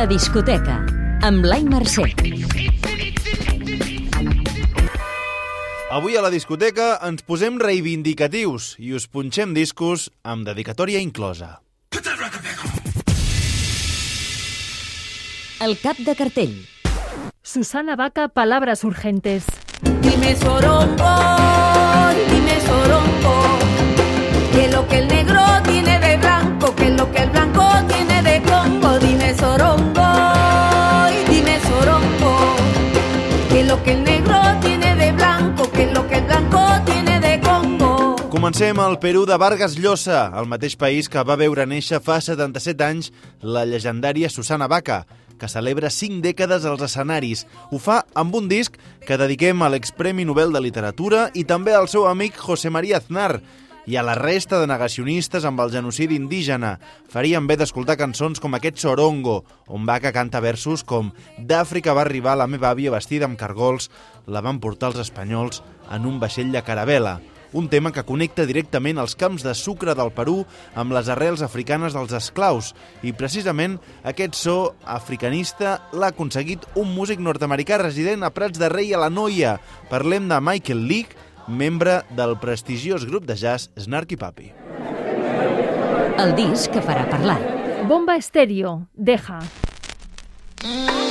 La discoteca, amb Blai Mercè. Avui a la discoteca ens posem reivindicatius i us punxem discos amb dedicatòria inclosa. El cap de cartell. Susana Vaca, palabras urgentes. Dime sorongo, dime sorongo, que lo que el Comencem al Perú de Vargas Llosa, el mateix país que va veure néixer fa 77 anys la llegendària Susana Vaca, que celebra 5 dècades als escenaris. Ho fa amb un disc que dediquem a l'expremi Nobel de Literatura i també al seu amic José María Aznar i a la resta de negacionistes amb el genocidi indígena. Farien bé d'escoltar cançons com aquest Sorongo, on Vaca canta versos com «D'Àfrica va arribar la meva àvia vestida amb cargols, la van portar els espanyols en un vaixell de caravela» un tema que connecta directament els camps de sucre del Perú amb les arrels africanes dels esclaus. I precisament aquest so africanista l'ha aconseguit un músic nord-americà resident a Prats de Rei a la Noia. Parlem de Michael Leake, membre del prestigiós grup de jazz Snarky Puppy. El disc que farà parlar. Bomba estéreo, deja. Y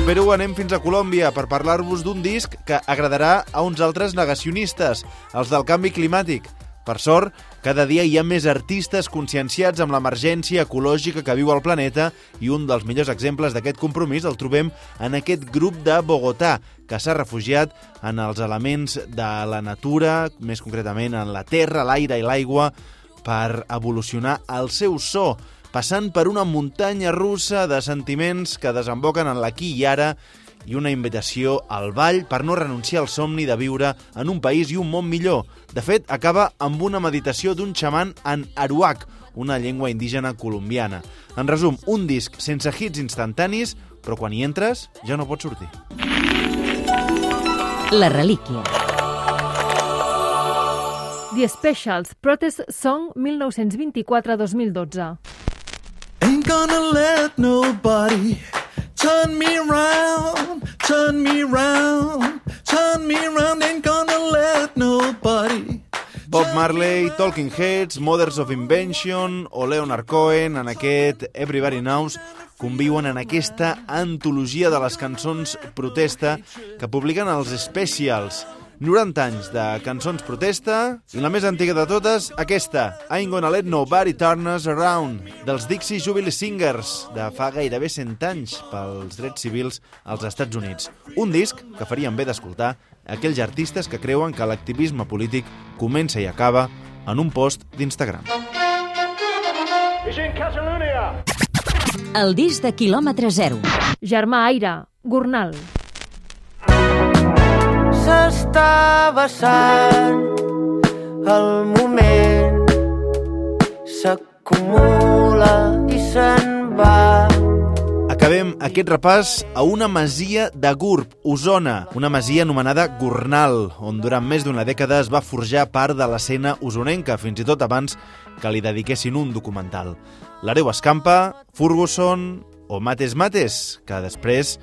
Del Perú anem fins a Colòmbia per parlar-vos d'un disc que agradarà a uns altres negacionistes, els del canvi climàtic. Per sort, cada dia hi ha més artistes conscienciats amb l'emergència ecològica que viu el planeta i un dels millors exemples d'aquest compromís el trobem en aquest grup de Bogotà, que s'ha refugiat en els elements de la natura, més concretament en la terra, l'aire i l'aigua, per evolucionar el seu so, passant per una muntanya russa de sentiments que desemboquen en l'aquí i ara i una invitació al ball per no renunciar al somni de viure en un país i un món millor. De fet, acaba amb una meditació d'un xaman en aruac, una llengua indígena colombiana. En resum, un disc sense hits instantanis, però quan hi entres ja no pots sortir. La relíquia. The Specials, Protest Song 1924-2012. Gonna let nobody turn me around, turn me around, turn me around. Ain't gonna let nobody. Bob Marley, Talking Heads, Mothers of Invention o Leonard Cohen en aquest Everybody Knows conviuen en aquesta antologia de les cançons protesta que publiquen els Specials. 90 anys de cançons protesta i la més antiga de totes, aquesta, I'm Gonna Let Nobody Turn Us Around, dels Dixie Jubilee Singers, de fa gairebé 100 anys pels drets civils als Estats Units. Un disc que farien bé d'escoltar aquells artistes que creuen que l'activisme polític comença i acaba en un post d'Instagram. El disc de quilòmetre zero. Germà Aire, Gornal. S'està vessant el moment s'acumula i se'n va Acabem aquest repàs a una masia de Gurb, Osona, una masia anomenada Gornal, on durant més d'una dècada es va forjar part de l'escena osonenca, fins i tot abans que li dediquessin un documental. L'Areu Escampa, Ferguson o Mates Mates, que després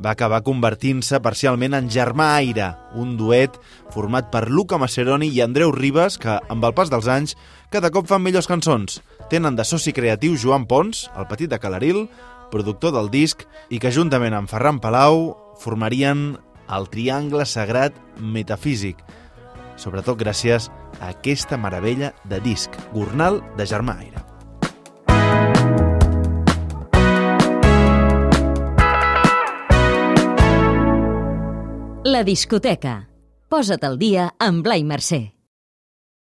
va acabar convertint-se parcialment en Germà Aire, un duet format per Luca Maceroni i Andreu Ribas, que, amb el pas dels anys, cada cop fan millors cançons. Tenen de soci creatiu Joan Pons, el petit de Calaril, productor del disc, i que juntament amb Ferran Palau formarien el Triangle Sagrat Metafísic, sobretot gràcies a aquesta meravella de disc, Gornal de Germà Aire. La discoteca. Posa't al dia amb Blai Mercè.